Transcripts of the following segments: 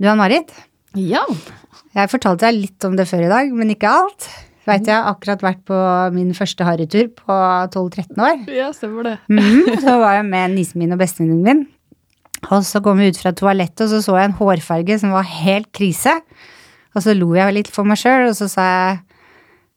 Du Ann-Marit, Ja. jeg fortalte deg litt om det før i dag, men ikke alt. Veit jeg har akkurat vært på min første harrytur på 12-13 år. Ja, stemmer det. Mm, så var jeg med nissen min og bestevenninnen min. Og så kom vi ut fra toalettet, og så så jeg en hårfarge som var helt krise. Og så lo jeg litt for meg sjøl, og så sa jeg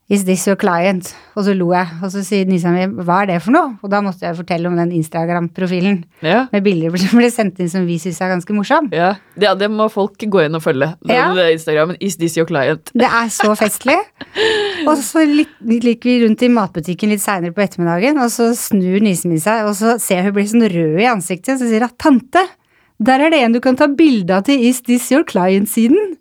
Is this your client? Og så lo jeg. Og så sier nisa mi hva er det for noe? Og da måtte jeg fortelle om den Instagram-profilen Ja. med bilder som ble sendt inn som vi syns er ganske morsom. Ja. ja, det må folk gå inn og følge. Den Ja. Instagrammen Is this your client? Det er så festlig. Og så gikk vi rundt i matbutikken litt seinere på ettermiddagen, og så snur nisen min seg, og så ser hun blir sånn rød i ansiktet, og så sier hun 'tante, der er det en du kan ta bilde av til Is this your client-siden'.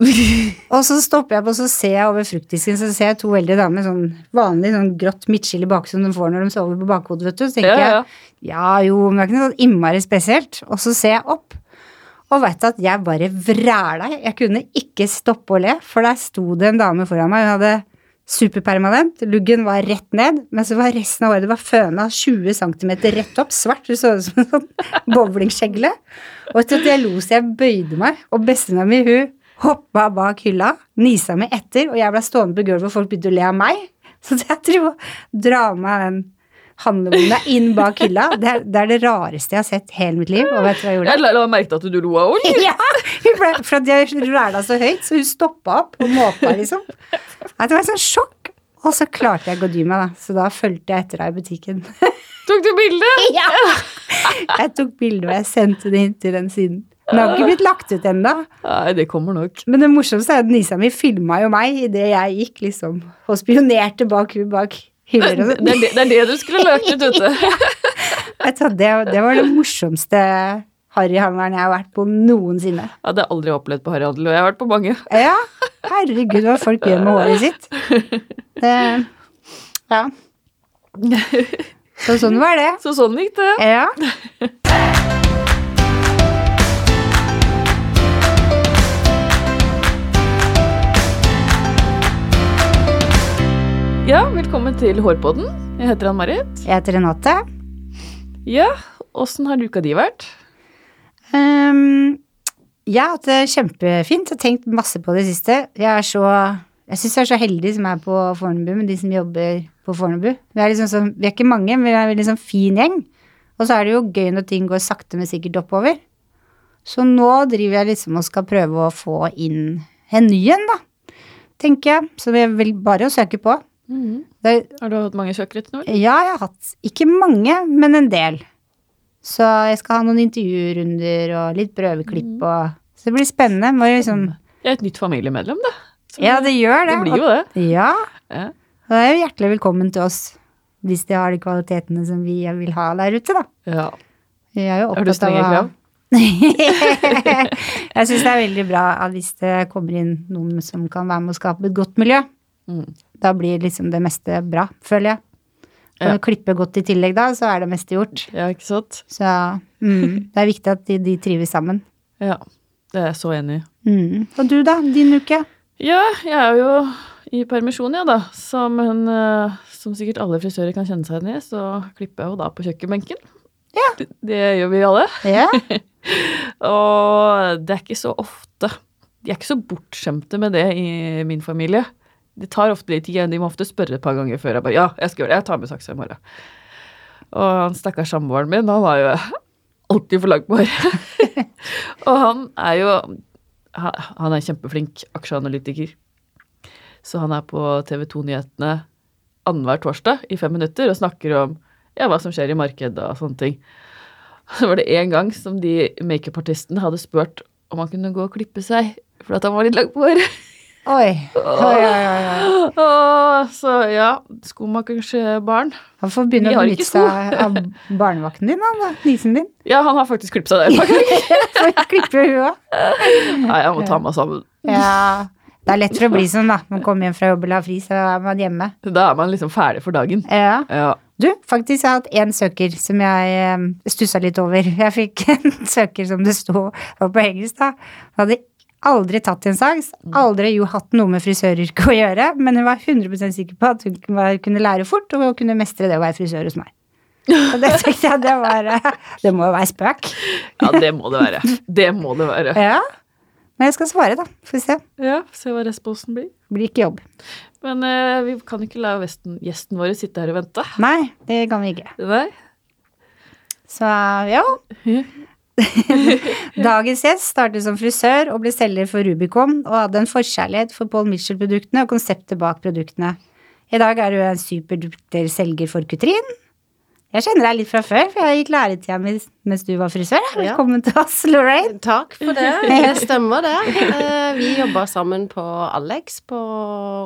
og så stopper jeg på, og så ser jeg over fruktdisken, så ser jeg to eldre damer, sånn vanlig sånn grått midtskill i baken som de får når de sover på bakhodet, vet du. Så tenker Ja, ja. jeg ja jo, men det er ikke noe sånn innmari spesielt. Og så ser jeg opp, og vet at jeg bare vræla. Jeg kunne ikke stoppe å le, for der sto det en dame foran meg. Hun hadde superpermanent, luggen var rett ned, men så var resten av håret det var føna 20 cm rett opp, svart. du så ut som en sånn bowlingskjegle. Og etter at jeg lo så jeg bøyde meg, og bestemora mi hun hoppa bak hylla, nisa meg etter, og jeg ble stående på gulvet, og folk begynte å le av meg. Så jeg tror å dra med den handlevogna inn bak hylla, det er, det er det rareste jeg har sett hele mitt liv. Og vet du hva jeg gjorde? Jeg la, merke til at du lo av henne. Ja, ble, for at jeg ræla så høyt, så hun stoppa opp og måpa, liksom. Det var et sånt sjokk. Og så klarte jeg å gå dy meg, da. Så da fulgte jeg etter deg i butikken. Tok du bilde? Ja! Jeg tok bilde, og jeg sendte det inn til den siden. Den har ikke blitt lagt ut ennå. Nei, det kommer nok. Men det morsomste er at nisa mi filma jo meg idet jeg gikk, liksom, og spionerte bak hun bak hyller og Det, sånn. det, det, det er det du skulle lagt ut ute. Du Det, det var det morsomste harryhandelen jeg har vært på noensinne. Ja, det har jeg aldri opplevd på Harryhandel, og jeg har vært på mange. Ja, herregud hva folk gjør med håret sitt. Det, ja. Så sånn var det. Så sånn gikk det. Ja. Ja, velkommen til Hårpodden. Jeg heter Ann-Marit. Jeg heter Renate. Ja, åssen har uka di vært? Um, jeg har hatt det kjempefint og tenkt masse på det siste. Jeg er så jeg syns jeg er så heldig som er på Fornebu, med de som jobber på Fornebu. Vi er, liksom så, vi er ikke mange, men vi er en sånn fin gjeng. Og så er det jo gøy når ting går sakte, men sikkert oppover. Så nå driver jeg liksom og skal prøve å få inn en ny en, da. Tenker jeg. Så det er vel bare å søke på. Det er, Har du hatt mange søkere nå? ja, jeg har hatt ikke mange, men en del. Så jeg skal ha noen intervjurunder og litt prøveklipp og Så det blir spennende. Må liksom Jeg er et nytt familiemedlem, da. Så Ja, det gjør det. det blir jo det. Ja. Ja. Og det er jo hjertelig velkommen til oss hvis de har de kvalitetene som vi vil ha der ute, da. ja. Jeg er jo Har du opptatt strenge krav? jeg syns det er veldig bra hvis det kommer inn noen som kan være med å skape et godt miljø, Mm. Da blir liksom det meste bra, føler jeg. Kan Ja. du klippe godt i tillegg da, så er det meste gjort. Ja, ikke sant? Så mm, det er viktig at de, de trives sammen. Ja, det er jeg så enig i. Mm. Og du da, din uke? Ja, jeg er jo i permisjon, ja, da. Som, en, eh, som sikkert alle frisører kan kjenne seg igjen i, så klipper jeg jo da på kjøkkenbenken. Ja. Det, det gjør vi alle. Ja, Og det er ikke så ofte De er ikke så bortskjemte med det i min familie. Det tar ofte litt tid. De må ofte spørre et par ganger før jeg bare Ja, jeg skal gjøre det. Jeg tar med saksa i morgen. Og han stakkars samboeren min, han har jo alltid for langt på håret. og han er jo han- er kjempeflink aksjeanalytiker. Så han er på TV 2-nyhetene annenhver torsdag i fem minutter og snakker om ja, hva som skjer i markedet og sånne ting. Så var det en gang som de makeupartistene hadde spurt om han kunne gå og klippe seg, for at han var litt lang på håret. Oi. Oi, oi, oi. Åh, Så ja, skomakers barn. Han får begynne å benytte seg av barnevakten din, han da. Nisen din. Ja, han har faktisk klippet seg der et par ganger. Får klippe. Nei, jeg må ta meg sammen. Ja. Det er lett for å bli sånn, da. Man kommer hjem fra jobb eller har fri, så er man hjemme. Da er man liksom ferdig for dagen. Ja. Ja. Du, faktisk har jeg hatt én søker som jeg eh, stussa litt over. Jeg fikk en søker som det sto på engelsk, da. Han hadde aldri tatt en saks, aldri jo hatt noe med frisøryrket å gjøre, men hun var 100 sikker på at hun kunne lære fort og kunne mestre det å være frisør hos meg. Og det tenkte jeg, det var Det må jo være spøk. Ja, det må det være. Det må det være. Ja. Men jeg skal svare, da. Får vi se. Ja, se hva responsen blir. Blir ikke jobb. Men uh, vi kan ikke la vesten, gjesten vår sitte her og vente. Nei, det kan vi ikke. Nei? Så ja. Dagens gjest startet som frisør og ble selger for Rubicon, og hadde en forkjærlighet for Paul Mitchell-produktene og konseptet bak produktene. I dag er du en superdukter selger for Kutrin. Jeg kjenner deg litt fra før, for jeg gikk læretida mi mens du var frisør. Ja. Velkommen til oss, Lorraine. Takk for det. Det stemmer, det. Eh, Vi jobba sammen på Alex på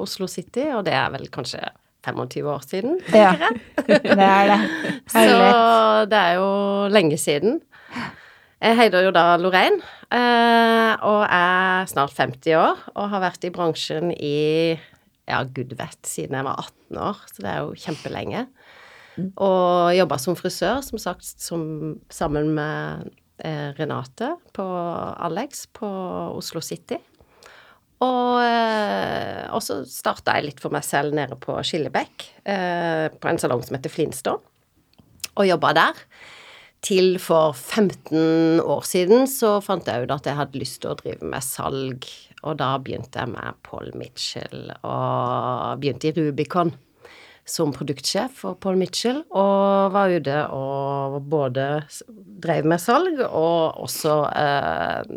Oslo City, og det er vel kanskje 25 år siden. Ja, det er det. Så det er jo lenge siden. Jeg heter jo da Lorraine, eh, og er snart 50 år, og har vært i bransjen i ja, gud vet, siden jeg var 18 år, så det er jo kjempelenge. Og jobba som frisør, som sagt, som, sammen med eh, Renate på Alex på Oslo City. Og, eh, og så starta jeg litt for meg selv nede på Skillebekk, eh, på en salong som heter Flintstone, og jobba der. Til for 15 år siden så fant jeg ut at jeg hadde lyst til å drive med salg, og da begynte jeg med Paul Mitchell, og begynte i Rubicon som produktsjef for Paul Mitchell, og var ute og både drev med salg og også eh,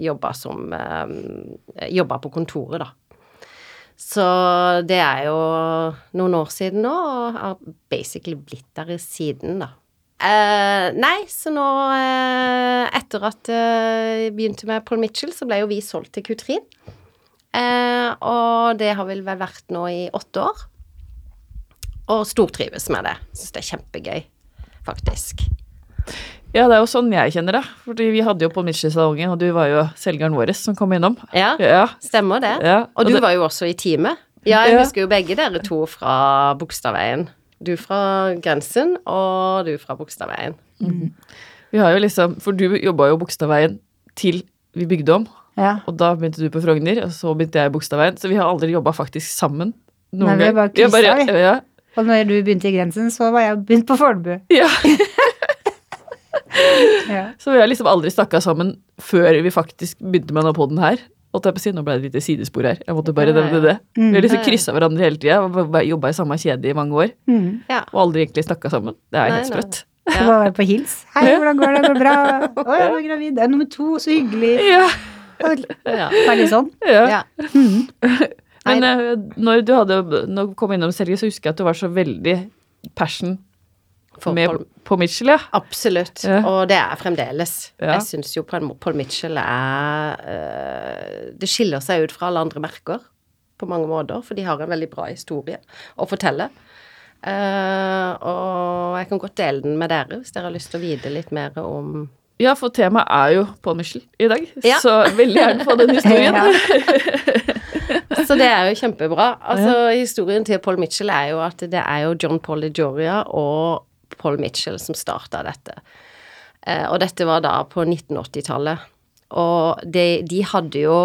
jobba som eh, Jobba på kontoret, da. Så det er jo noen år siden nå, og har basically blitt der siden, da. Eh, nei, så nå uh, Etter at jeg uh, begynte med Paul Mitchell, så ble jo vi solgt til Kutrin. Eh, og det har vel vært nå i åtte år. Og stortrives med det. Syns det er kjempegøy, faktisk. Ja, det er jo sånn jeg kjenner det. Fordi vi hadde jo Paul Mitchell-salongen, og du var jo selgeren vår som kom innom. Ja, Ja. stemmer det. ja. Og du det, var jo også i teamet. Ja, jeg Ja. husker jo begge dere to fra Bogstadveien. Du fra Grensen, og du fra Bogstadveien. Vi har jo liksom For du jobba jo Bogstadveien til vi bygde om, Ja. og da begynte du på Frogner, og så begynte jeg i Bogstadveien, så vi har aldri jobba faktisk sammen. Noen Nei, vi har bare Vi Ja. Ja, Og når du begynte i Grensen, så var jeg begynt på Fornebu. ja. Ja. Så vi har liksom aldri snakka sammen før vi faktisk begynte med denne poden her. Holdt jeg på å si, Nå ble det et lite sidespor her. Jeg måtte bare nevne det. Vi har liksom kryssa hverandre hele tida, jobba i samme kjede i mange år, Mm. Ja. og aldri egentlig snakka sammen. Det er Nei, helt sprøtt. Så Ja. var jeg på hils. Hei, hvordan går det? Går det bra? Å, jeg var gravid. Det er nummer to. Så hyggelig. Ja, Ja. Veldig sånn. ja. ja. Mm. Men eh, når du hadde når du kom innom Sergej, så husker jeg at du var så veldig passion For med Paul, Mitchell, ja. absolutt. Ja. Og det er fremdeles. Ja. Jeg syns jo Paul Mitchell er eh, Det skiller seg ut fra alle andre merker på mange måter, for de har en veldig bra historie å fortelle. Uh, og jeg kan godt dele den med dere hvis dere har lyst til å vite litt mer om Ja, for temaet er jo Paul Mitchell i dag, Ja. så veldig gjerne få den historien. Så det er jo kjempebra. Altså, historien til Paul Mitchell er jo at det er jo John Paul DeGioria og Paul Mitchell som starta dette. Eh, og dette var da på 1980-tallet. Og de, de hadde jo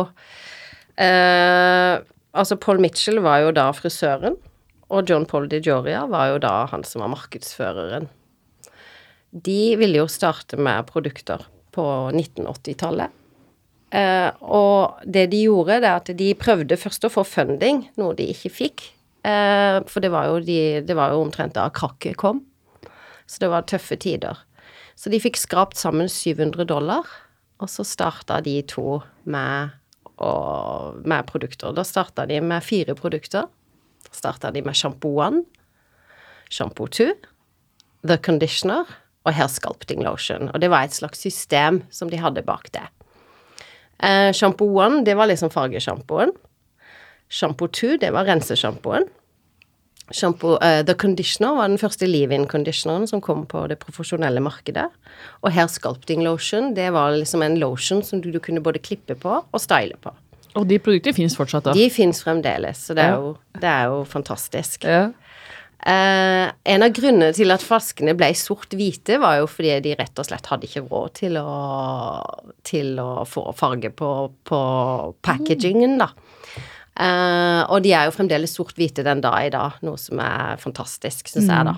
eh, Altså, Paul Mitchell var jo da frisøren, og John Paul DeGioria var jo da han som var markedsføreren. De ville jo starte med produkter på 1980-tallet. Eh, og det de gjorde, det er at de prøvde først å få funding, noe de ikke fikk. Eh, for det var, jo de, det var jo omtrent da krakket kom. Så det var tøffe tider. Så de fikk skrapt sammen 700 dollar, og så starta de to med, og, med produkter. Da starta de med fire produkter. Da Starta de med shampoo 1, shampoo 2, the conditioner og hair sculpting lotion. Og det var et slags system som de hadde bak det. Eh, shampoo 1, det var liksom fargesjampoen. Shampoo 2, det var rensesjampoen. Shampoo, uh, the conditioner var den første leave-in-conditioneren som kom på det profesjonelle markedet. Og hair sculpting lotion, det var liksom en lotion som du, du kunne både klippe på og style på. Og de produktene fins fortsatt, da. De fins fremdeles, så det er, jo, det er jo fantastisk. Ja. Uh, en av grunnene til at flaskene ble sort-hvite, var jo fordi de rett og slett hadde ikke råd til å, til å få farge på, på packagingen, da. Eh, og de er jo fremdeles sort-hvite den dag i dag, noe som er fantastisk, syns jeg, da.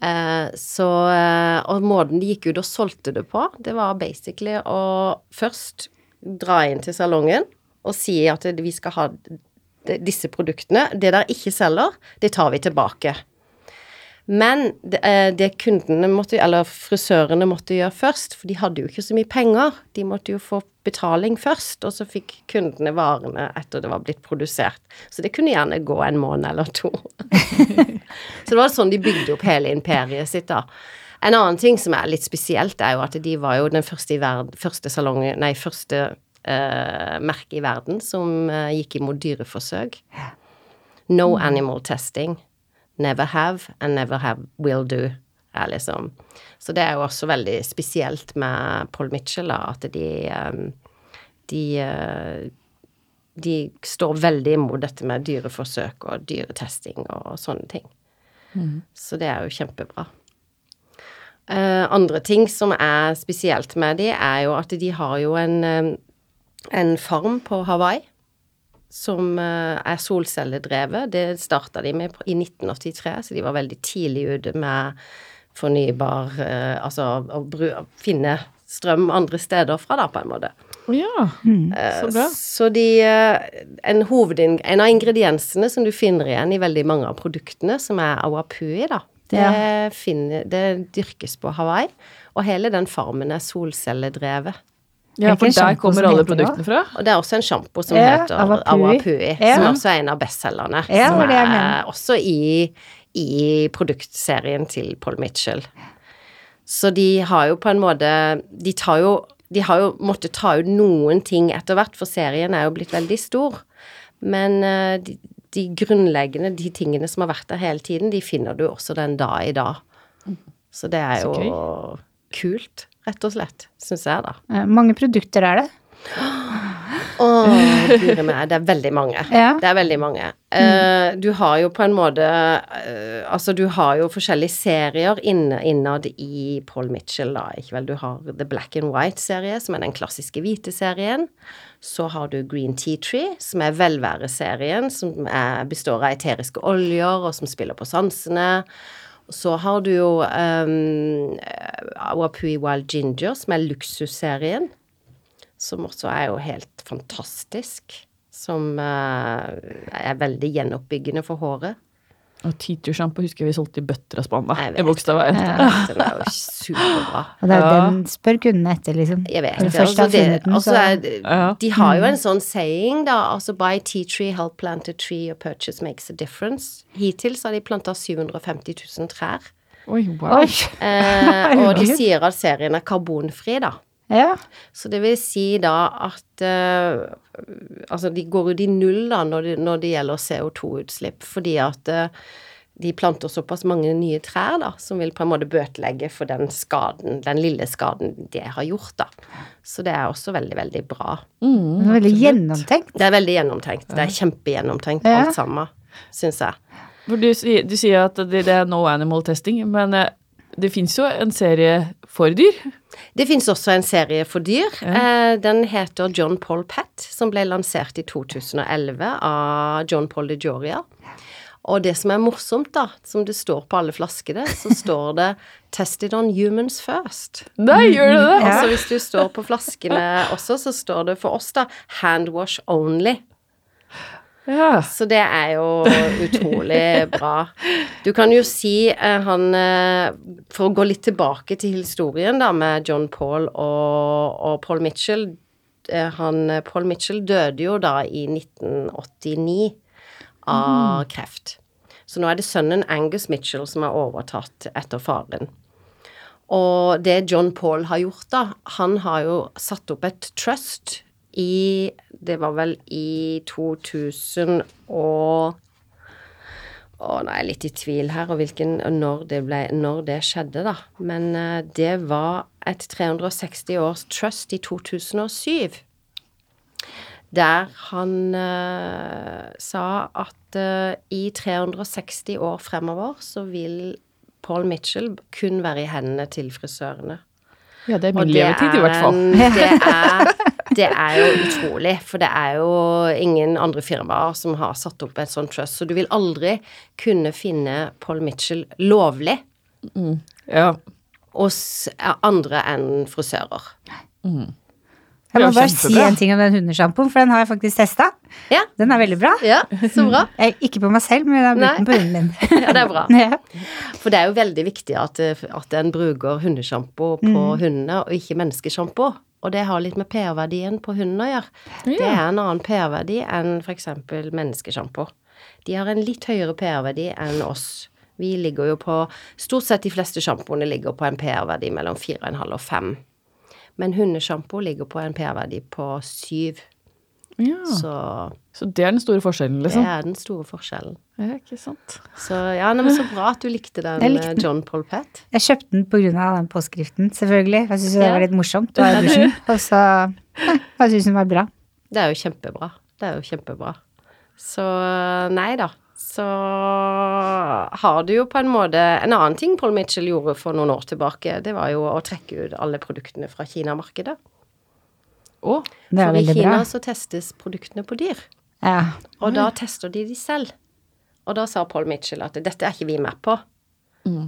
Eh, så eh, Og måten de gikk ut og solgte det på, det var basically å først dra inn til salongen og si at vi skal ha disse produktene. Det der ikke selger, det tar vi tilbake. Men det, eh, det kundene måtte, eller frisørene måtte gjøre først, for de hadde jo ikke så mye penger, de måtte jo få betaling først, og så fikk kundene varene etter det var blitt produsert. Så det kunne gjerne gå en måned eller to. så det var sånn de bygde opp hele imperiet sitt, da. En annen ting som er litt spesielt, er jo at de var jo den første, i verden, første salongen Nei, første eh, merket i verden som eh, gikk imot dyreforsøk. No animal testing. Never have and never have will do. Er liksom. Så det er jo også veldig spesielt med Paul Mitchell, da, at de eh, de, eh, de står veldig imot dette med dyreforsøk og dyretesting og sånne ting. Så det er jo kjempebra. Eh, andre ting som er spesielt med de, er jo at de har jo en, eh, en farm på Hawaii som eh, er solcelledrevet. Det starta de med i 1983, så de var veldig tidlig ute med fornybar eh, Altså å å finne strøm andre steder fra, da, på en måte. Ja, mm, så bra. Så de eh, en, en av ingrediensene som du finner igjen i veldig mange av produktene, som er awapui, da, det, Ja. finner, det dyrkes på Hawaii. Og hele den farmen er solcelledrevet. Ja, for der kommer alle produktene fra. Og det er også en sjampo som Ja, heter Awapui. Awapui, Ja. som også er en av bestselgerne. Ja, som er også i, i produktserien til Paul Mitchell. Så de har jo på en måte De tar jo De har jo måttet ta ut noen ting etter hvert, for serien er jo blitt veldig stor. Men eh, de, de grunnleggende, de tingene som har vært der hele tiden, de finner du også den dag i dag. Så det er Så jo kult, rett og slett, syns jeg, da. Eh, Mange produkter er det. Å, guri meg, det er veldig mange. Ja. Det er veldig mange. Eh, du har jo på en måte eh, Altså, du har jo forskjellige serier innad i Paul Mitchell, da, ikke vel. Du har The Black and White-serie, som er den klassiske hvite serien. Så har du Green Tea Tree, som er velværeserien, som er, består av eteriske oljer, og som spiller på sansene. Så har du jo um, Awapui Wild Ginger, som er luksusserien som også er jo helt fantastisk. Som uh, er veldig gjenoppbyggende for håret. Og Teacher-sjampo husker jeg vi solgte i bøtter av spann da, i Bogstadveien. Den er jo superbra. Og det er Ja. den spør kundene etter, liksom. Jeg vet det. Altså, det funnet altså, er, de har jo en sånn saying, da. Altså buy tea tree, help plant a tree, your purchase makes a difference. Hittil så har de planta 750 000 trær. Oi, wow. Oi! Eh, og de sier at serien er karbonfri, da. Ja. Så det vil si da at uh, Altså, de går ut i null da når det, når det gjelder CO2-utslipp, fordi at uh, de planter såpass mange nye trær da, som vil på en måte bøtelegge for den skaden, den lille skaden de har gjort, da. Så det er også veldig, veldig bra. Det er veldig gjennomtenkt. Det er veldig gjennomtenkt. Det er kjempegjennomtenkt, Ja. alt sammen, syns jeg. For du, du sier at det, det er no animal testing, men eh, det fins jo en serie for dyr. Det fins også en serie for dyr. Ja. den heter John Paul Pet, som ble lansert i 2011 av John Paul de Joria. Og det som er morsomt, da, som det står på alle flaskene, så står det 'Tested on humans first'. Nei, gjør det det? Altså hvis du står på flaskene også, så står det for oss, da 'Hand wash only'. Ja. Så det er jo utrolig bra. Du kan jo si eh, han eh, For å gå litt tilbake til historien da med John Paul og, og Paul Mitchell eh, han, Paul Mitchell døde jo da i 1989 av kreft. Så nå er det sønnen Angus Mitchell som har overtatt etter faren. Og det John Paul har gjort, da Han har jo satt opp et trust i Det var vel i 2000 og Å, nå er jeg litt i tvil her, og hvilken, når, det ble, når det skjedde, da. Men uh, det var et 360 års trust i 2007. Der han uh, sa at uh, i 360 år fremover så vil Paul Mitchell kun være i hendene til frisørene. Ja, det er min levetid, i hvert fall. Det er, det er jo utrolig, for det er jo ingen andre firmaer som har satt opp et sånt trust, så du vil aldri kunne finne Paul Mitchell lovlig Ja. hos andre enn frisører. Jeg må bare si en ting om den hundesjampoen, for den har jeg faktisk testa. Ja, Den er veldig bra. ja så bra. Jeg, ikke på meg selv, men jeg har brukt den på hunden min. Ja, det er bra. Ja. For det er jo veldig viktig at, at en bruker hundesjampo på hundene, og ikke menneskesjampo. Og det har litt med pH-verdien på hunden å gjøre. Det er en annen pH-verdi enn f.eks. menneskesjampo. De har en litt høyere pH-verdi enn oss. Vi ligger jo på Stort sett de fleste sjampoene ligger på en pH-verdi mellom 4,5 og 5. Men hundesjampo ligger på en pH-verdi på syv. ja. Så Så det er den store forskjellen, liksom? det er den store forskjellen. Ja, ikke sant. Så ja, nei, men så bra at du likte den, likte den. eh, John Paul Pett. Jeg kjøpte den på grunn av den påskriften, selvfølgelig. Jeg syntes det var litt morsomt i dusjen. Og så ja, jeg syns den var bra. Det er jo kjempebra. Det er jo kjempebra. Så nei da. Så har du jo på en måte En annen ting Paul Mitchell gjorde for noen år tilbake, det var jo å trekke ut alle produktene fra Kinamarkedet. Å, Det er For i Kina bra. så testes produktene på dyr, Ja. og da tester de de selv. Og da sa Paul Mitchell at dette er ikke vi med på.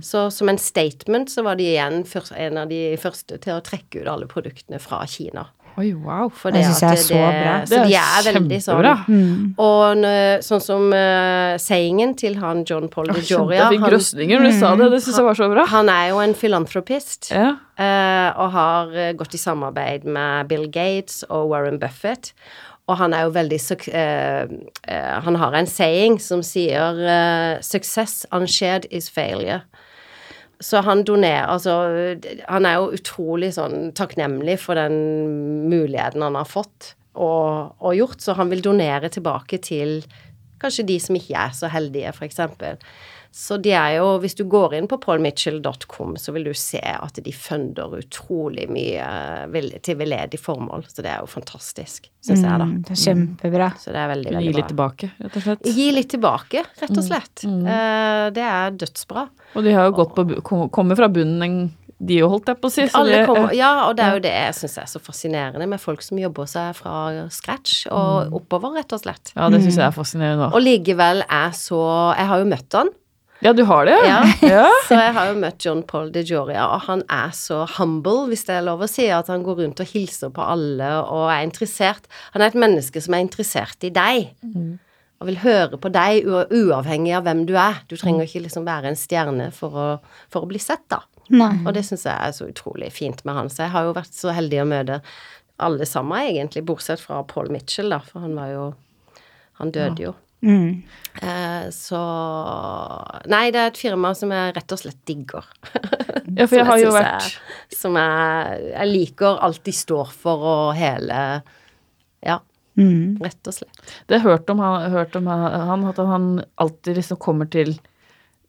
Så som en statement så var de igjen en av de første til å trekke ut alle produktene fra Kina. Oi, wow. For Det det synes jeg er så bra. Så de er veldig sånn kjempebra. Mm. Og sånn som uh, sayingen til han John Paul de Joria Jeg fikk grøsninger når du sa det. Det syns jeg var så bra. han er jo en filantropist Ja. Uh, og har eh, gått i samarbeid med Bill Gates og Warren Buffett. Og han er jo veldig uh, eh, eh, Han har en saying som sier eh, 'Success unshared is failure'. Så han donerer Altså, han er jo utrolig sånn takknemlig for den muligheten han har fått og, og gjort, så han vil donere tilbake til kanskje de som ikke er så heldige, eksempel. Så de er jo Hvis du går inn på paulmitchell.com, så vil du se at de funder utrolig mye til veldedig formål. Så det er jo fantastisk, syns jeg, da. Mm, det er kjempebra. Så det er veldig, Gi litt tilbake, rett og slett. Gi litt tilbake, rett og slett. Eh, det er dødsbra. Og de har jo gått på kommer fra bunnen, en- de jo, holdt jeg på å si. kommer, ja, og det er jo det jeg syns er så fascinerende med folk som jobber seg fra scratch og oppover, rett og slett. Ja, det syns jeg er fascinerende òg. Og likevel er så Jeg har jo møtt han. Ja, du har det? Ja. ja. Så jeg har jo møtt John Paul DeJoria, og han er så humble, hvis det er lov å si, at han går rundt og hilser på alle og er interessert. Han er et menneske som er interessert i deg. Og vil høre på deg uavhengig av hvem du er. Du trenger ikke liksom være en stjerne for å, for å bli sett, da. Nei. Og det syns jeg er så utrolig fint med han. Så jeg har jo vært så heldig å møte alle sammen, egentlig, bortsett fra Paul Mitchell, da, for han var jo Han døde jo. Mm. Eh, så Nei, det er et firma som jeg rett og slett digger. ja, for jeg har jo vært jeg, Som jeg, jeg liker alt de står for og hele Ja, Mm. rett og slett. Det har jeg hørt om han, hørt om han, han at han alltid liksom kommer til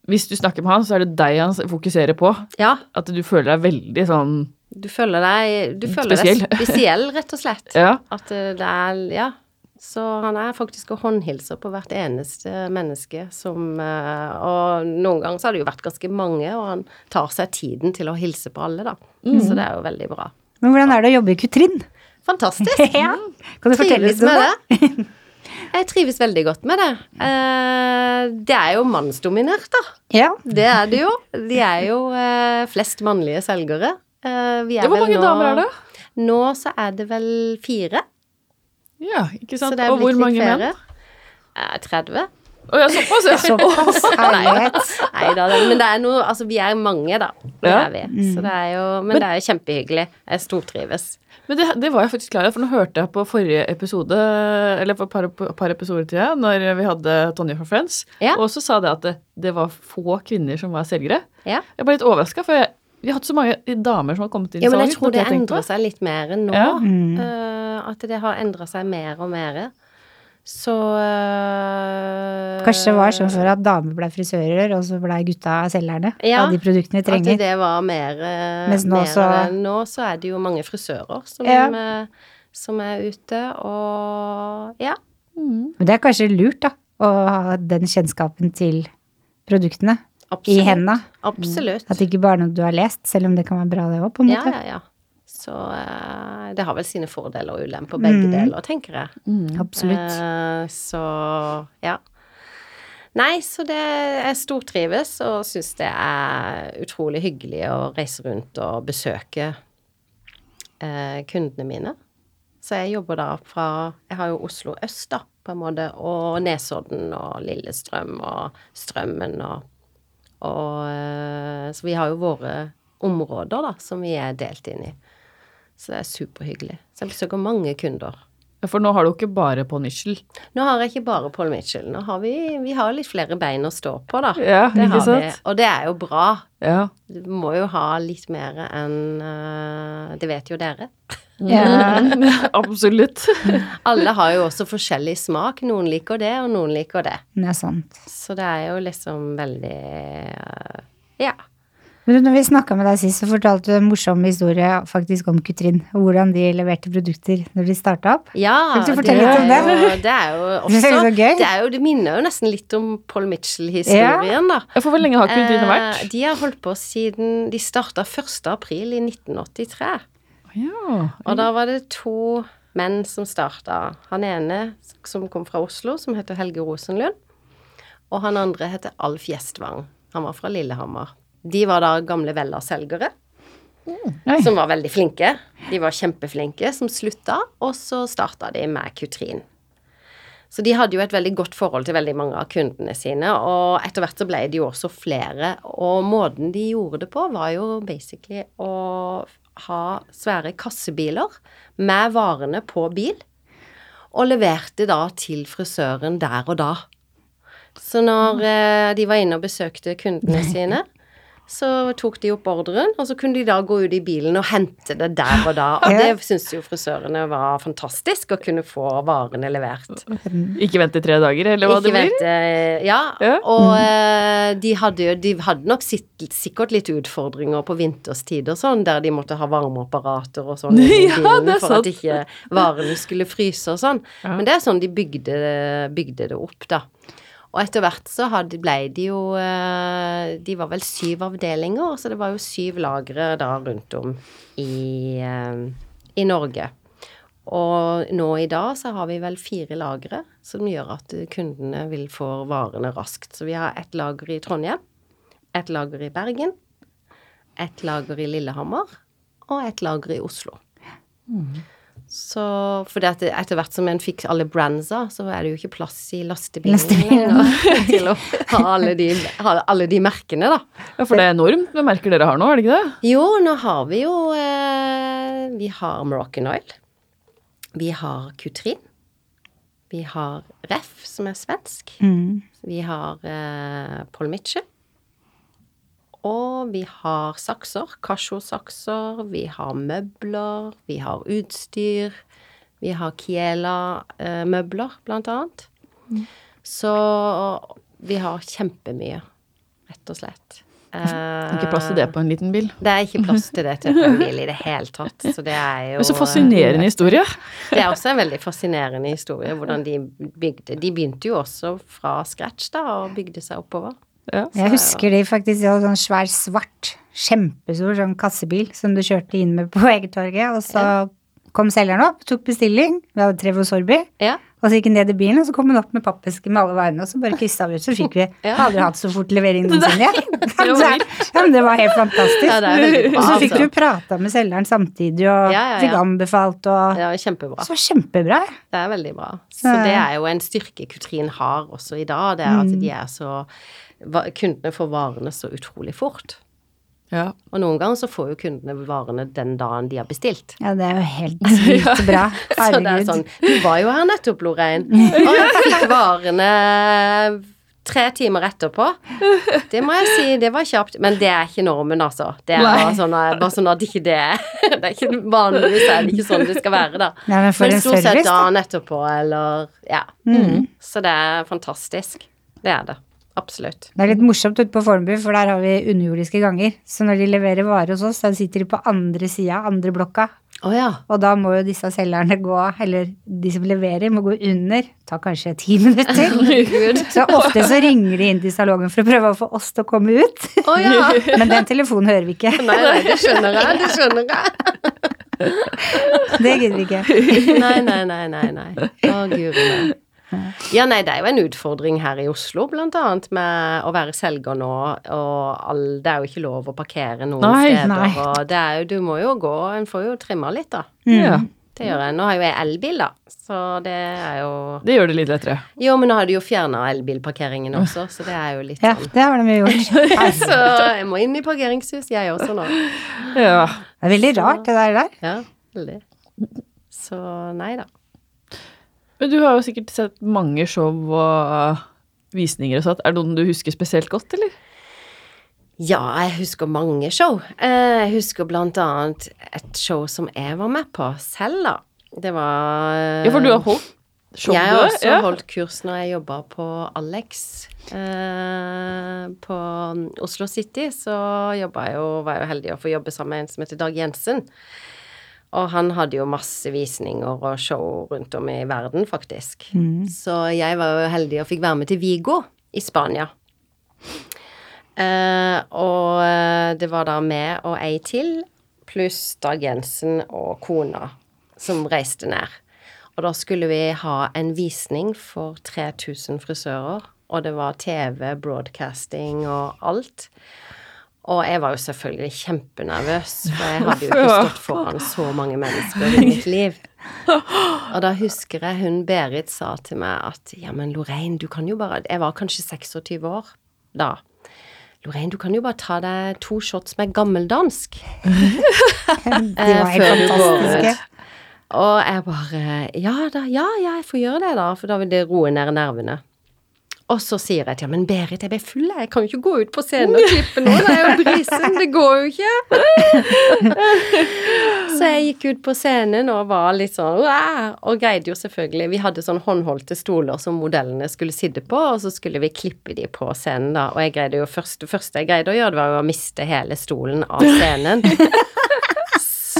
Hvis du snakker med han, så er det deg han fokuserer på. Ja, At du føler deg veldig sånn du føler deg Du føler Spesiell. deg spesiell, rett og slett. Ja. At det er Ja. Så han er faktisk og håndhilser på hvert eneste menneske som eh, Og noen ganger så har det jo vært ganske mange, og han tar seg tiden til å hilse på alle, da. Mm. Så det er jo veldig bra. Men hvordan er det å jobbe i Kutrin? Fantastisk. ja. Kan du fortelle litt om det? det. Jeg trives veldig godt med det. Eh, det er jo mannsdominert, da. Ja. Det er det jo. De er jo eh, flest mannlige selgere. Eh, vi er Hvor vel mange nå- damer er det? Nå så er det vel fire. Ja, ikke sant. Og hvor mange menn? flere. Eh, 30. Å ja, såpass, ja. Såpass herlighet. Nei da, men det er noe Altså, vi er mange, da. Det Ja. er vi. Så det er jo Men det er jo kjempehyggelig. Jeg stortrives. Men det, det var jeg faktisk klar over, for nå hørte jeg på forrige episode, eller for et par, par episoder til, jeg, når vi hadde Tonje fra Friends, Ja. og så sa det at det, det var få kvinner som var selgere. Ja. Jeg ble litt overraska, for jeg, vi har hatt så mange damer som har kommet inn i Ja, men jeg tror det jeg endrer seg litt mer nå. Ja. Mm. Uh, at det har endra seg mer og mer. Så uh, Kanskje det var sånn før at damer ble frisører, og så ble gutta selgerne Ja, av de produktene de At det var mer, uh, Mens nå mer så- av det. Nå så er det jo mange frisører som, Ja. eh, som er ute, og ja. Men det er kanskje lurt, da, å ha den kjennskapen til produktene i hendene. henda. Absolutt. At det ikke bare er noe du har lest, selv om det kan være bra det òg, på en måte. ja, ja. ja. Så uh, det har vel sine fordeler og ulemper, begge Mm. deler, tenker jeg. Absolutt. Uh, så ja. Nei, så det Jeg stortrives og syns det er utrolig hyggelig å reise rundt og besøke uh, kundene mine. Så jeg jobber da fra Jeg har jo Oslo øst, da, på en måte, og Nesodden og Lillestrøm og Strømmen og Og eh, Så vi har jo våre områder, da, som vi er delt inn i. Så det er superhyggelig. Så jeg besøker mange kunder. Ja, For nå har du ikke bare Paul Mitchell? Nå har jeg ikke bare Paul Mitchell. Nå har vi, vi har litt flere bein å stå på, da. Ja, det ikke har vi. sant? Og det er jo bra. Ja. Du må jo ha litt mer enn uh, Det vet jo dere. Ja. Absolutt. Alle har jo også forskjellig smak. Noen liker det, og noen liker det. Det er sant. Så det er jo liksom veldig eh, Ja. Men når vi snakka med deg sist, så fortalte du en morsom historie faktisk om Kutrin. Og hvordan de leverte produkter når de starta opp. Ja, Kan du det fortelle er, litt om det? jo, det er jo Det er gøy. Det, er jo, det minner jo nesten litt om Paul Mitchell-historien, da. Ja, For hvor lenge har Kutrin vært? Eh, De har holdt på siden De starta 1. april i 1983. Ja. Og da var det to menn som starta. Han ene som kom fra Oslo, som heter Helge Rosenlund. Og han andre heter Alf Gjestvang. Han var fra Lillehammer. De var da gamle Vella-selgere. Mm. Som var veldig flinke. De var kjempeflinke, som slutta, og så starta de med Kutrin. Så de hadde jo et veldig godt forhold til veldig mange av kundene sine, og etter hvert så ble de jo også flere. Og måten de gjorde det på, var jo basically å ha svære kassebiler med varene på bil, og leverte da til frisøren der og da. Så når eh, de var inne og besøkte kundene sine, så tok de opp ordren, og så kunne de da gå ut i bilen og hente det der og da. Og det syntes jo frisørene var fantastisk, å kunne få varene levert. Ikke vente tre dager, eller hva Ikke det blir? vet, eh, ja, Ja. og eh, de hadde jo De hadde nok sitt, sikkert litt utfordringer på vinterstid og sånn, der de måtte ha varmeapparater og sånn i Ja, bilen det er for at ikke varene skulle fryse og sånn. Ja. Men det er sånn de bygde, bygde det opp, da. Og etter hvert så hadde, ble de jo eh, De var vel syv avdelinger, så det var jo syv lagre da rundt om i, eh, i Norge. Og nå i dag så har vi vel fire lagre som gjør at kundene vil få varene raskt. Så vi har ett lager i Trondheim, ett lager i Bergen, ett lager i Lillehammer og ett lager i Oslo. Så for det at etter hvert som en fikk alle brandsa, så er det jo ikke plass i lastebilen Lastebilen. lenger til å ha alle de, ha alle de merkene, da. Ja, For det er enormt med merker dere har nå, er det ikke det? Jo, nå har vi jo eh, Vi har Moroccan Oil. Vi har Kutrin. Vi har Ref, som er svensk. Mm. Vi har eh, Paul Mitchell. Og vi har sakser. Casio-sakser. Vi har møbler. Vi har utstyr. Vi har Kiela-møbler, blant annet. Så vi har kjempemye, rett og slett. Det er ikke plass til det på en liten bil. Det er ikke plass til det til en bil i det hele tatt. Så det er jo Det så fascinerende historie. Det er også en veldig fascinerende historie, hvordan de bygde De begynte jo også fra scratch, da, og bygde seg oppover. Ja. Jeg husker de faktisk de hadde sånn svær, svart, kjempestor sånn kassebil som du kjørte inn med på Egertorget, og så kom selgeren opp, tok bestilling, vi hadde Trevo Sorby, Ja. og så gikk han ned i bilen, og så kom han opp med pappeske med alle varene, og så bare kryssa vi ut, så fikk vi Ja. Aldri hatt så fort levering noensinne. Ja. Det var ja, men det var helt fantastisk. Ja, og så fikk altså. du prata med selgeren samtidig, og Ja, ja, ja. fikk anbefalt, og Det var kjempebra. Så kjempebra. Det er veldig bra. Så det er jo en styrke Kutrin har også i dag, det er at de er så Kundene får varene så utrolig fort. Ja. Og noen ganger så får jo kundene varene den dagen de har bestilt. Ja, det er jo helt sykt bra. Så det er sånn Du var jo her nettopp, Lorein. Og jeg fikk varene tre timer etterpå. Det må jeg si, det var kjapt. Men det er ikke normen, altså. Det er bare sånn, bare sånn at ikke det Det er ikke vanligvis er det ikke sånn det skal være, da. Nei, men for Men stort sett service, dagen etterpå, eller Ja. Mm. Så det er fantastisk. Det er det. Absolutt. Det er litt morsomt ute på Fornebu, for der har vi underjordiske ganger. Så når de leverer varer hos oss, da sitter de på andre sida, andre blokka. Oh, ja. Og da må jo disse selgerne gå, eller de som leverer, må gå under. Ta kanskje ti minutter. Så ofte så ringer de inn til salongen for å prøve å få oss til å komme ut. Oh, ja. Men den telefonen hører vi ikke. Nei, nei, det skjønner jeg. Det skjønner jeg. Det gidder vi ikke. Nei, nei, nei, nei. nei. Å, guri meg. Ja, nei, det er jo en utfordring her i Oslo, blant annet, med å være selger nå, og all, det er jo ikke lov å parkere noen Nei, steder, nei. og det er jo, du må jo gå, en får jo trimma litt, da. Ja. Det gjør jeg. Nå har jo jeg elbil, da, så det er jo Det gjør det litt lettere. Jo, men nå har de jo fjerna elbilparkeringen også, så det er jo litt sånn Ja, det har de jo gjort. Så jeg må inn i parkeringshus, jeg også nå. Ja. Det er veldig rart, det der. der. Ja, veldig. Så nei da. Men du har jo sikkert sett mange show og uh, visninger og sånt. Er det noen du husker spesielt godt, eller? Ja, jeg husker mange show. Eh, Jeg husker blant annet et show som jeg var med på selv, da. Det var Ja, for du har holdt show, Jeg har også ja. holdt kurs når jeg jobba på Alex eh, på Oslo City. Så jeg jo, var jeg jo heldig å få jobbe sammen med en som heter Dag Jensen. Og han hadde jo masse visninger og show rundt om i verden, faktisk. Så jeg var jo heldig og fikk være med til Vigo i Spania. Eh, og eh, det var da meg og ei til, pluss Dag Jensen og kona, som reiste ned. Og da skulle vi ha en visning for 3000 frisører, og det var TV, broadcasting og alt. Og jeg var jo selvfølgelig kjempenervøs, for jeg hadde jo ikke stått foran så mange mennesker i mitt liv. Og da husker jeg hun Berit sa til meg at ja, men Lorraine, du kan jo bare Jeg var kanskje 26 år da. Lorraine, du kan jo bare ta deg to shots med gammeldansk. De var helt før fantastiske. Og jeg bare Ja da, ja, ja, jeg får gjøre det, da, for da vil det roe ned nervene. Og så sier jeg til ham, men Berit, jeg ble full, jeg. Kan jo ikke gå ut på scenen og klippe nå, det er jo brisen, det går jo ikke. Så jeg gikk ut på scenen og var litt sånn, og greide jo selvfølgelig, vi hadde sånn håndholdte stoler som modellene skulle sitte på, og så skulle vi klippe de på scenen da, og jeg greide jo først, det første jeg greide å gjøre, det var jo å miste hele stolen av scenen.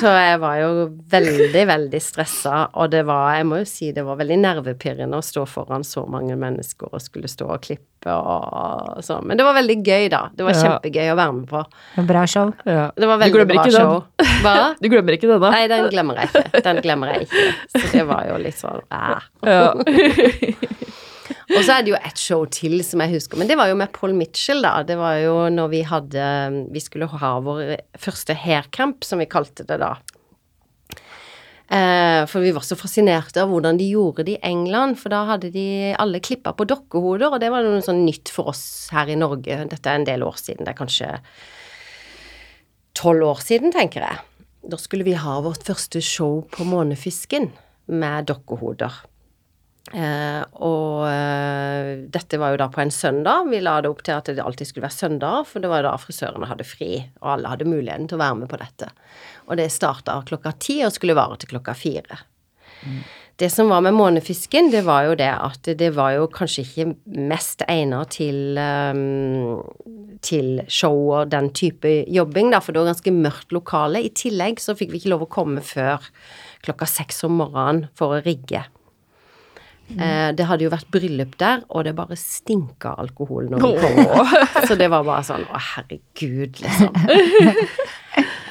Så jeg var jo veldig, veldig stressa, og det var, jeg må jo si, det var veldig nervepirrende å stå foran så mange mennesker og skulle stå og klippe og sånn. Men det var veldig gøy, da. Det var Ja. kjempegøy å være med på. Bra show. Ja. Det var veldig bra ikke show. Hva? Du glemmer ikke denne? Nei, den glemmer jeg ikke. Den glemmer jeg ikke. Så det var jo litt sånn æh. Ja. Og så er det jo et show til som jeg husker, men det var jo med Paul Mitchell, da. Det var jo når vi hadde Vi skulle ha vår første haircamp, som vi kalte det da. Eh, for vi var så fascinerte av hvordan de gjorde det i England, for da hadde de alle klippa på dokkehoder, og det var noe sånn nytt for oss her i Norge. Dette er en del år siden, det er kanskje tolv år siden, tenker jeg. Da skulle vi ha vårt første show på Månefisken med dokkehoder. Eh, og eh, dette var jo da på en søndag. Vi la det opp til at det alltid skulle være søndag, for det var da frisørene hadde fri, og alle hadde muligheten til å være med på dette. Og det starta klokka ti og skulle vare til klokka fire. Det som var med månefisken, det var jo det at det var jo kanskje ikke mest egnet til, um, til show og den type jobbing, da, for det var ganske mørkt lokale. I tillegg så fikk vi ikke lov å komme før klokka seks om morgenen for å rigge. Eh, det hadde jo vært bryllup der, og det bare stinka alkohol når vi kom. Så det var bare sånn Å, herregud, liksom.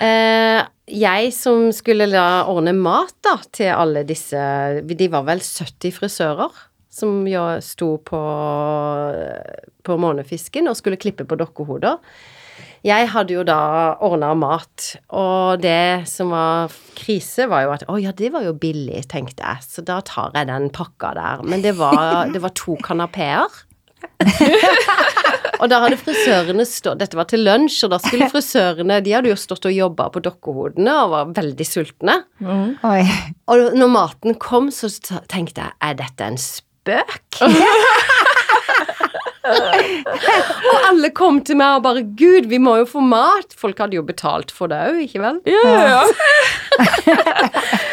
Eh, jeg som skulle da ordne mat da til alle disse De var vel 70 frisører som jo sto på, på Månefisken og skulle klippe på dokkehoder. Jeg hadde jo da ordna mat, og det som var krise, var jo at å ja, det var jo billig, tenkte jeg, så da tar jeg den pakka der. Men det var, det var to kanapeer. og da hadde frisørene stått Dette var til lunsj, og da skulle frisørene De hadde jo stått og jobba på dokkehodene og var veldig sultne. Oi. Og når maten kom, så tenkte jeg er dette en spøk? og alle kom til meg og bare Gud, vi må jo få mat. Folk hadde jo betalt for det òg, ikke vel? Ja, ja, ja.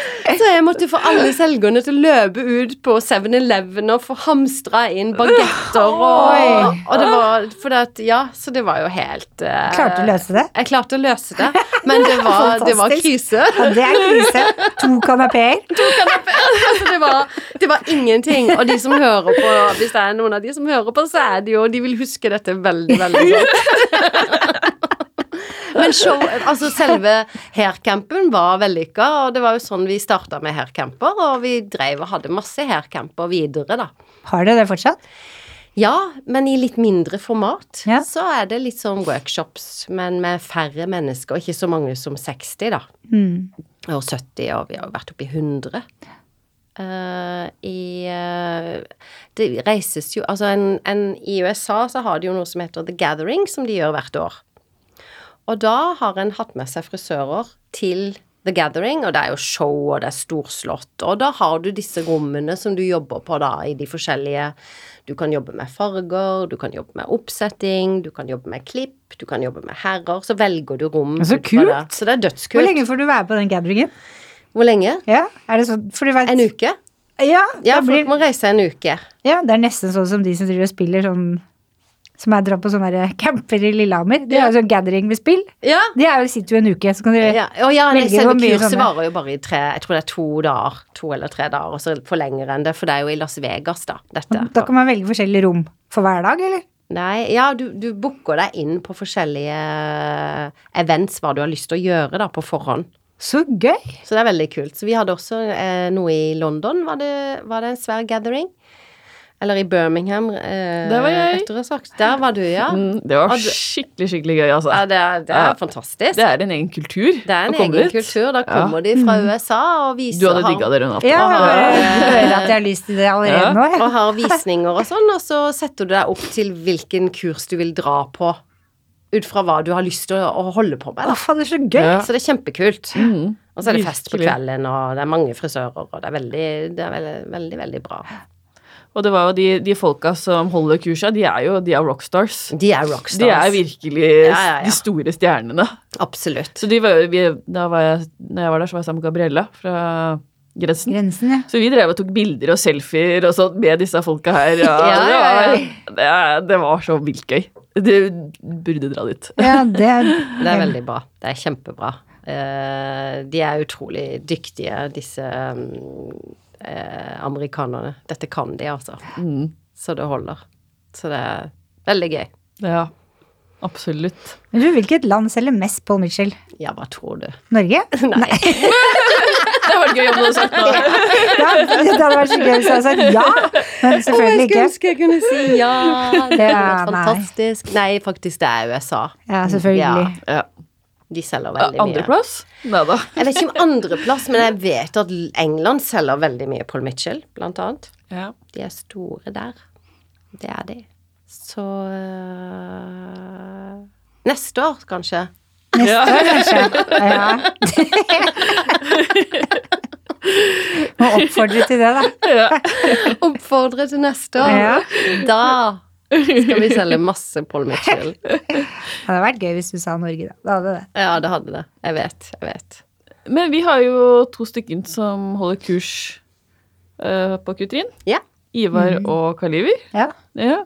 Så jeg måtte få alle selgerne til å løpe ut på 7-Eleven og få hamstra inn bagetter og, og det var For det at Ja, så det var jo helt uh, Klarte du å løse det? Jeg klarte å løse det, men det var, det var krise. Ja, det er krise. To kanapeer. altså, det, var, det var ingenting. Og de som hører på, hvis det er noen av de som hører på, så er det jo De vil huske dette veldig, veldig godt. Men show, altså selve haircampen var vellykka, og det var jo sånn vi starta med haircamper, og vi drev og hadde masse haircamper videre, da. Har dere det fortsatt? Ja, men i litt mindre format. Ja. Så er det litt sånn workshops, men med færre mennesker, ikke så mange som 60, da. Mm. Og 70, og vi har jo vært oppe i 100. Uh, I uh, Det reises jo Altså, en, en, i USA så har de jo noe som heter The Gathering, som de gjør hvert år. Og da har en hatt med seg frisører til The Gathering, og det er jo show, og det er storslått, og da har du disse rommene som du jobber på da, i de forskjellige Du kan jobbe med farger, du kan jobbe med oppsetting, du kan jobbe med klipp, du kan jobbe med herrer, så velger du rom. Så kult! det. Så det er dødskult. Hvor lenge får du være på den gatheringen? Hvor lenge? Ja, er det sånn For du vet En uke? Ja, Ja, folk blir, må reise en uke. ja, det er nesten sånn som de som driver og spiller sånn Som jeg drar på sånne camper i Lillehammer. De har jo sånn gathering med spill. Ja. De er jo, sitter jo en uke, så kan du Ja, og ja velge hvor mye kurset sånne- varer jo bare i tre Jeg tror det er to dager. To eller tre dager, og så forlenger en det, for det er jo i Las Vegas, da, dette. Da kan man velge forskjellige rom for hver dag, eller? Nei, ja, du, du booker deg inn på forskjellige events, hva du har lyst til å gjøre, da, på forhånd. Så gøy! Så det er veldig kult. Så vi hadde også eh, noe i London, var det, var det en svær gathering? Eller i Birmingham, eh, Der var jeg. rettere sagt. Der var du, ja. Mm, det var skikkelig, skikkelig gøy, altså. Ja, det er, det er Ja. fantastisk. Det er en egen kultur. Det er en egen kultur. Da Ja. kommer de fra USA og viser Du hadde har- digga det, Renate. Ja, jeg hører at jeg har lyst til det allerede Ja. nå. og har visninger og sånn, og så setter du deg opp til hvilken kurs du vil dra på. Ut fra hva du har lyst til å, å holde på med. Å, det er så gøy! Ja. Så det er kjempekult. Mm, Og så er det fest på kvelden, og det er mange frisører, og det er veldig, det er veldig, veldig, veldig bra. Og det var jo de, de folka som holder kursa, de er jo de er rockstars. De er rockstars. De er virkelig Ja, ja, ja. de store stjernene. Absolutt. Så de var, vi, da var jeg, når jeg var der, så var jeg sammen med Gabriella fra Grensen. Grensen, ja. Så vi drev og tok bilder og selfier og sånn med disse folka her. Ja, Ja, det, ja, var, det, det var så vilt gøy. Du burde dra dit. Ja, det er, Det er veldig bra. Det er kjempebra. Uh, de er utrolig dyktige, disse um, eh, amerikanerne. Dette kan de, altså. Mm. Så det holder. Så det er veldig gøy. Ja, absolutt. Men du, hvilket land selger mest Paul Mitchell? Ja, hva tror du? Norge? Nei. Det var gøy om du hadde sagt noe. Ja, det hadde vært så gøy hvis jeg hadde sagt ja, men selvfølgelig ikke. Jeg skulle ønske jeg kunne si ja. Det Ja, hadde vært fantastisk. Nei, faktisk, det er USA. Ja, selvfølgelig. Ja. De selger veldig mye. Andreplass? Nei da. Jeg vet ikke om andreplass, men jeg vet at England selger veldig mye Paul Mitchell, blant annet. Ja. De er store der. Det er de. Så øh, Neste år, kanskje. Neste år, kanskje. Ja. Må oppfordre til det, da. Oppfordre til neste år. Ja. Da skal vi selge masse Paul Mitchell. Det hadde vært gøy hvis du sa Norge, da. Det hadde det. Ja, det hadde det. Jeg vet. Jeg vet. Men vi har jo to stykker som holder kurs uh, på Kutrin. Ja. Ivar og Kaliver. Ja. Ja.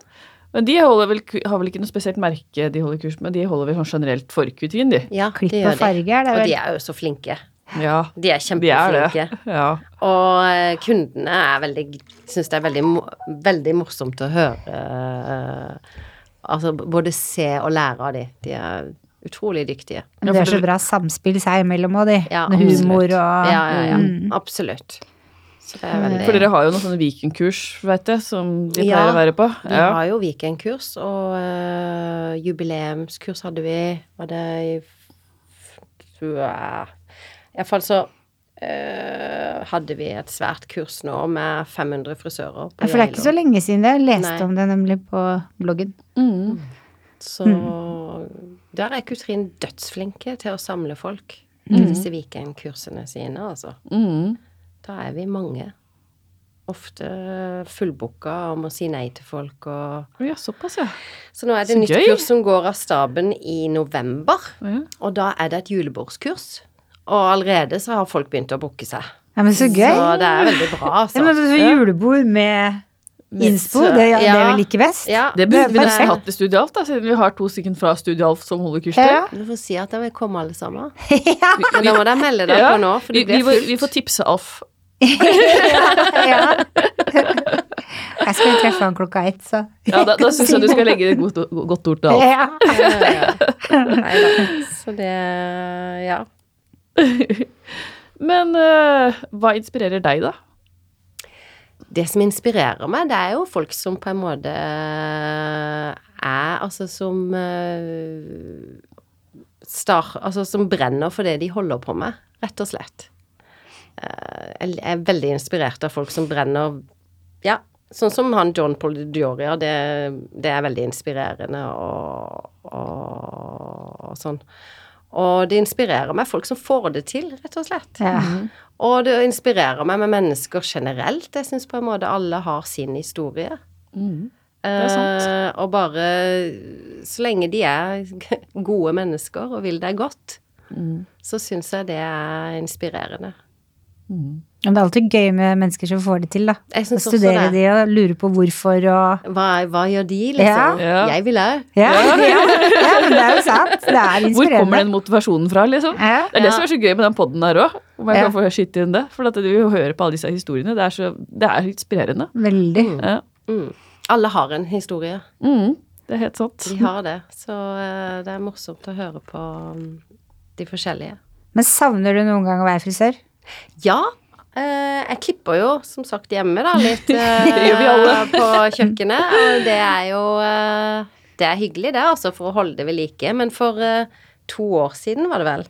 Men de vel, har vel ikke noe spesielt merke de holder kurs med, de holder vel sånn generelt for Kutrin, de. Ja, Klipp og farge er det Og de er jo så flinke. Ja, De er de er det. Ja. Og eh, kundene er veldig Syns det er veldig, veldig morsomt å høre eh, Altså både se og lære av de. De er utrolig dyktige. Men det er så bra samspill seg imellom og de. Ja, med humor og Ja, ja, ja. Mm. Absolutt. Så det veldig For dere har jo noen sånne weekendkurs, veit jeg, som de pleier å være på. Ja, Vi har jo weekendkurs, og uh, jubileumskurs hadde vi. Var det i Iallfall så øh, hadde vi et svært kurs nå med 500 frisører. Ja, for det er ikke så lenge siden det. Jeg leste Nei. om det nemlig på bloggen. Mm. Så der er Kutrin dødsflinke til å samle folk til disse weekendkursene sine, altså. Mm. Da er vi mange. Ofte fullbooka og må si nei til folk og Å Ja, såpass, ja. Så nå er det Så nytt gøy. kurs som går av staben i november, ja. og da er det et julebordskurs. Og allerede så har folk begynt å booke seg. Ja, men så gøy. Så det er veldig bra, Ja, altså. men så julebord med innspo, det, ja, det er vel ikke best? Ja, Det burde vi nesten hatt i Studio Alf, da, siden vi har to stykker fra Studio Alf som holder kurs Ja. der. Du får si at jeg vil komme alle sammen. ja. Men da må dere melde dere Ja. på nå, for Vi, det vi, blir får- fullt. vi får tipse Alf. ja. Jeg skal treffe han klokka ett, så Ja, da, da syns jeg du skal legge et godt, godt ord til alt. Ja. Ja, ja. Nei da. Så det Ja. Men uh, hva inspirerer deg, da? Det som inspirerer meg, det er jo folk som på en måte er Altså som uh, star, Altså som brenner for det de holder på med, rett og slett. Uh, jeg er veldig inspirert av folk som brenner Ja, sånn som han John Paul Dioria, det, det er veldig inspirerende og, og, og sånn. Og det inspirerer meg folk som får det til, rett og slett. Ja. Og det inspirerer meg med mennesker generelt. Jeg syns på en måte alle har sin historie. er sant. Eh, og bare så lenge de er gode mennesker og vil deg godt, så syns jeg det er inspirerende. Men det er alltid gøy med mennesker som får det til, da. Jeg Å studere det. de og lure på hvorfor og Hva, hva gjør de, liksom? Ja. Jeg vil òg. ja, ja, ja, men det er jo sant. Det er Hvor kommer den motivasjonen fra, liksom? Ja. Det er det Ja. som er så gøy med den poden her òg, om jeg Ja. kan få skyte inn det. For at du hører på alle disse historiene. Det er, så, det er inspirerende. Veldig. Ja. Mm. Alle har en historie. Mm, det er helt sant. De har det. Så uh, det er morsomt å høre på um, de forskjellige. Men savner du noen gang å være frisør? Ja. eh, jeg klipper jo som sagt hjemme, da, litt eh, på kjøkkenet. Og det er jo eh, Det er hyggelig, det, altså, for å holde det ved like. Men for to år siden, var det vel,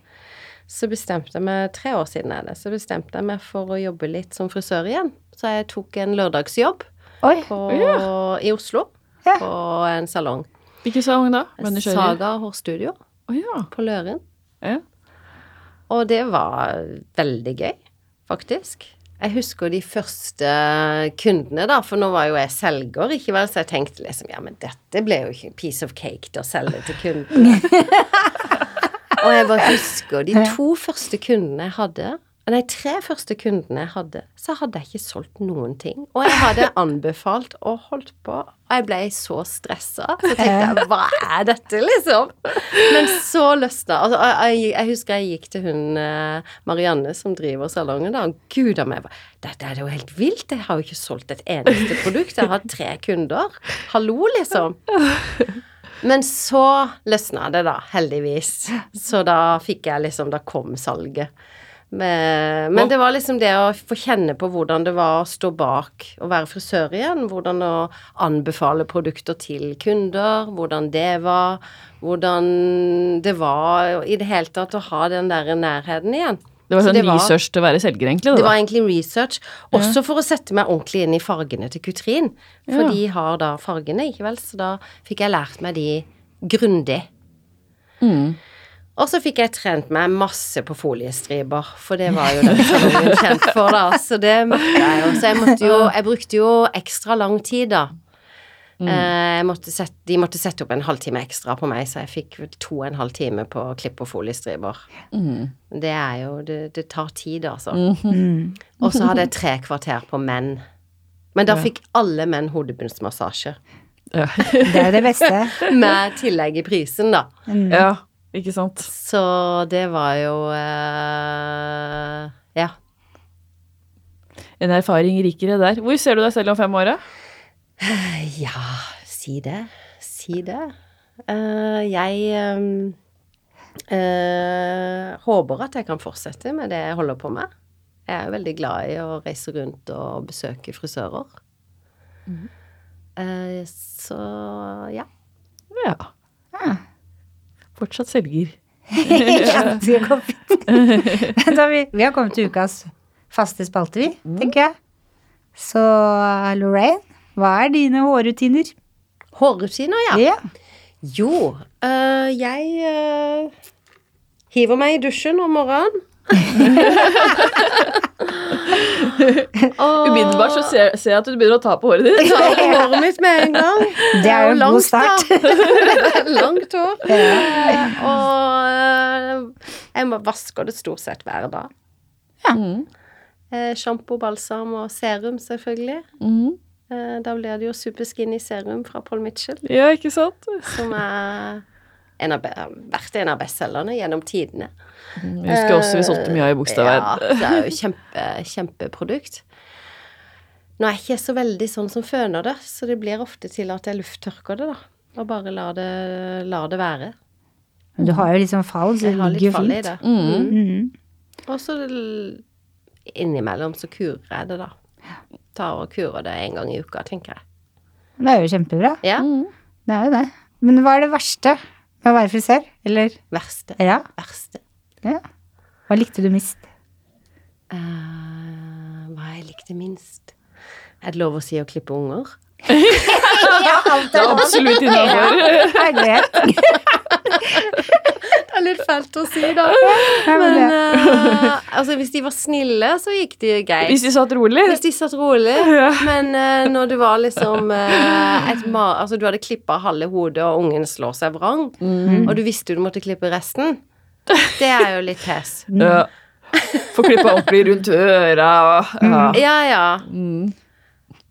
så bestemte jeg meg Tre år siden er det. Så bestemte jeg meg for å jobbe litt som frisør igjen. Så jeg tok en lørdagsjobb Oi. på, i Oslo. Ja. På en salong. Hvilken salong da? Saga Hårstudio Å ja. på Løren. Og det var veldig gøy, faktisk. Jeg husker de første kundene, da, for nå var jo jeg selger, ikke vel, så jeg tenkte liksom ja, men dette ble jo ikke en piece of cake til å selge til kundene. Og jeg bare husker de to første kundene jeg hadde, nei, tre første kundene jeg hadde, så hadde jeg ikke solgt noen ting. Og jeg hadde anbefalt og holdt på, og jeg ble så stressa. Så tenkte jeg, hva er dette, liksom? Men så løsna altså, jeg, jeg, jeg husker jeg gikk til hun eh, Marianne som driver salongen, da. og Gud a meg, dette er jo helt vilt. Jeg har jo ikke solgt et eneste produkt. Jeg har hatt tre kunder. Hallo, liksom. Men så løsna det, da, heldigvis. Så da fikk jeg liksom Da kom salget. Men, men det var liksom det å få kjenne på hvordan det var å stå bak å være frisør igjen. Hvordan å anbefale produkter til kunder, hvordan det var. Hvordan det var i det hele tatt å ha den der nærheten igjen. Det var sånn det var- research til å være selger, egentlig. Det det var egentlig research, også for å sette meg ordentlig inn i fargene til Kutrin. For Ja. de har da fargene, ikke vel, så da fikk jeg lært meg de grundig. Mm. Og så fikk jeg trent meg masse på foliestriper, for det var jo den salongen kjent for, da. Så det måtte jeg jo. Så jeg måtte jo Jeg brukte jo ekstra lang tid, da. Mm. Jeg måtte sette, de måtte sette opp en halvtime ekstra på meg, så jeg fikk to og en halv time på å klippe foliestriper. Mm. Det er jo Det, det tar tid, altså. Mm. Og så hadde jeg tre kvarter på menn. Men da Ja. fikk alle menn hodebunnsmassasje. Ja. Det er jo det beste. Med tillegg i prisen, da. Mm. ja, ikke sant. Så det var jo uh, Ja. En erfaring rikere der. Hvor ser du deg selv om fem år? Ja, si det. Si det. Uh, jeg um, uh, håper at jeg kan fortsette med det jeg holder på med. Jeg er jo veldig glad i å reise rundt og besøke frisører. Eh, så ja. Ja. Ja. Fortsatt selger. Ja. Da har vi, vi har kommet til ukas faste spalte, vi, tenker jeg. Så Lorraine, hva er dine hårrutiner? Hårrutiner, ja. Ja. Jo, øh, jeg øh, hiver meg i dusjen om morgenen. Umiddelbart så ser, ser jeg at du begynner å ta på håret ditt. Ta på håret mitt med en gang. Det er jo en god start. langt hår. Og øh, jeg vasker det stort sett hver dag. Mm. Eh, Sjampo, balsam og serum, selvfølgelig. Mm. Eh, da blir det jo superskinny Serum fra Paul Mitchell. Ja, ikke sant? som er en av, vært en av bestselgerne gjennom tidene. Jeg husker også vi solgte mye av i Bogstadveien. Ja, det er jo kjempe, kjempeprodukt. Nå er jeg ikke så veldig sånn som føner det, så det blir ofte til at jeg lufttørker det, da. Og bare lar det, lar det være. Men du har jo liksom fall, så Jeg det har ligger litt jo fall i fint. det. Mm. Mm. Og så innimellom så kurer jeg det, da. Tar og kurer det en gang i uka, tenker jeg. Det er jo kjempebra. Ja. Mm. Det er jo det. Men hva er det verste med å være frisør? Eller Verste. ja, Verste. ja. Hva likte du minst? Uh, hva jeg likte minst? Er det lov å si å klippe unger? Ja, alt Det er absolutt innafor. Herlighet. Det er litt fælt å si, da. Men uh, altså, hvis de var snille, så gikk de greit. Hvis de satt rolig. Hvis de satt rolig. Men uh, når du var liksom uh, et ma Altså, du hadde klippa halve hodet, og ungen slår seg vrang, Mm. og du visste du måtte klippe resten, det er jo litt pes. Ja. Få klippa i rundt øra og ja. Ja, ja. Mm.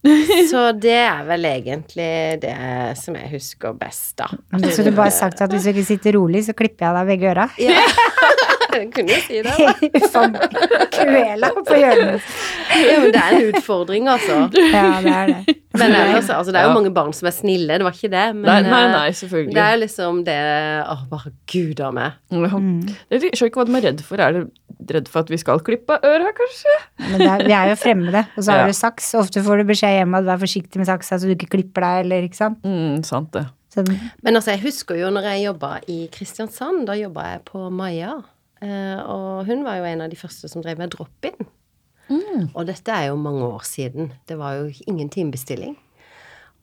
Så det er vel egentlig det som jeg husker best, da. Så du bare sagt at hvis du ikke sitter rolig, så klipper jeg deg begge øra? Ja. Kunne jo si det. da. Faen, Kvela på hjørnet. Jo, men det er en utfordring, altså. Ja, det er det. Men ellers, altså, det er jo Ja. mange barn som er snille, det var ikke det. Men Nei, nei, nei, selvfølgelig. det er liksom det Å, bare gud a meg. Ja. Mm. Jeg skjønner ikke hva de er redd for. Er de redd for at vi skal klippe øra, kanskje? Men det er, vi er jo fremmede, og så har Ja. du saks. Ofte får du beskjed hjemme at vær forsiktig med saksa så du ikke klipper deg, eller ikke sant. Mm, sant det. Så, Men altså, jeg husker jo når jeg jobba i Kristiansand, da jobba jeg på Maja. Eh, og hun var jo en av de første som drev med drop-in. Og dette er jo mange år siden. Det var jo ingen timebestilling.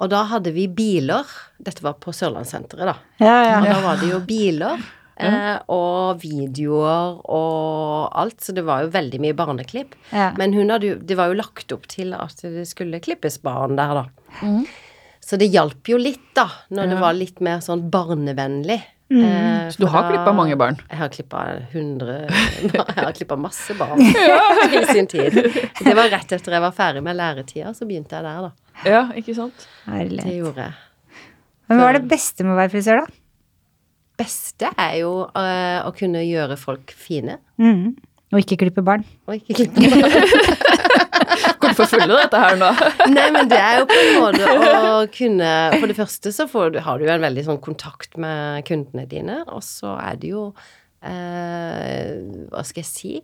Og da hadde vi biler. Dette var på Sørlandssenteret, da. ja, ja. Og da var det jo biler. Eh, og videoer og alt, så det var jo veldig mye barneklipp. Men jo, det var jo lagt opp til at det skulle klippes barn der, da. Så det hjalp jo litt, da, når det var litt mer sånn barnevennlig. Eh, Så du har klippa mange barn? Jeg har klippa hundre Jeg har klippa masse barn i sin tid. Det var rett etter jeg var ferdig med læretida, så begynte jeg der, da. Ja, ikke sant? Herlig. Det gjorde jeg. Men hva er det beste med å være frisør, da? Beste er jo uh, å kunne gjøre folk fine, Mm. Og ikke klippe barn. og ikke klippe barn. Kommer følger å følge dette her nå. Nei, men det er jo på en måte å kunne For det første så får du, har du jo en veldig sånn kontakt med kundene dine, og så er det jo eh, Hva skal jeg si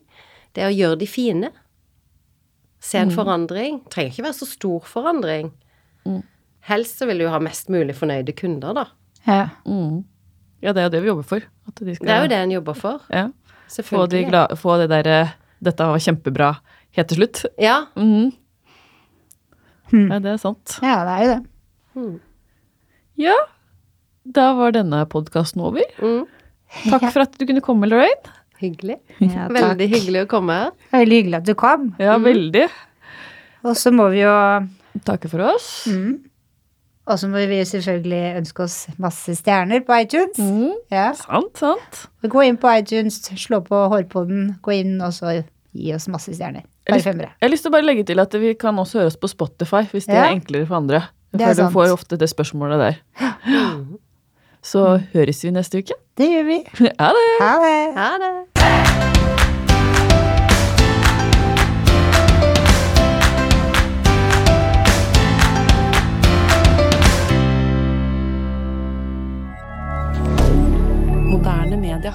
Det å gjøre de fine. Se en forandring. Trenger ikke være så stor forandring. Mm. Helst så vil du ha mest mulig fornøyde kunder, da. Ja. Mm. Ja, det er jo det vi jobber for. At de skal, Det er jo det en jobber for. Ja. Få, de glad, få det derre 'dette var kjempebra' helt til slutt. Ja. Mm. Hmm. Ja, det er sant. ja, det er jo det. Hmm. Ja, da var denne podkasten over. Mm. Takk for at du kunne komme, Lorraine. Hyggelig. Ja. Veldig hyggelig å komme er Veldig hyggelig at du kom. Ja, veldig. Og så må vi jo Takke for oss. mm, Og så må vi selvfølgelig ønske oss masse stjerner på iTunes. Mm. Ja. Sant, sant. Gå inn på iTunes, slå på Hårpodden, gå inn og så gi oss masse stjerner. Bare femmere. Jeg har lyst til å bare legge til at vi kan også høre oss på Spotify, hvis det Ja. er enklere for andre. For du får ofte det spørsmålet der. Mm. Så høres vi neste uke. Det gjør vi. Ha det! Ha det. Ha det. Moderne media.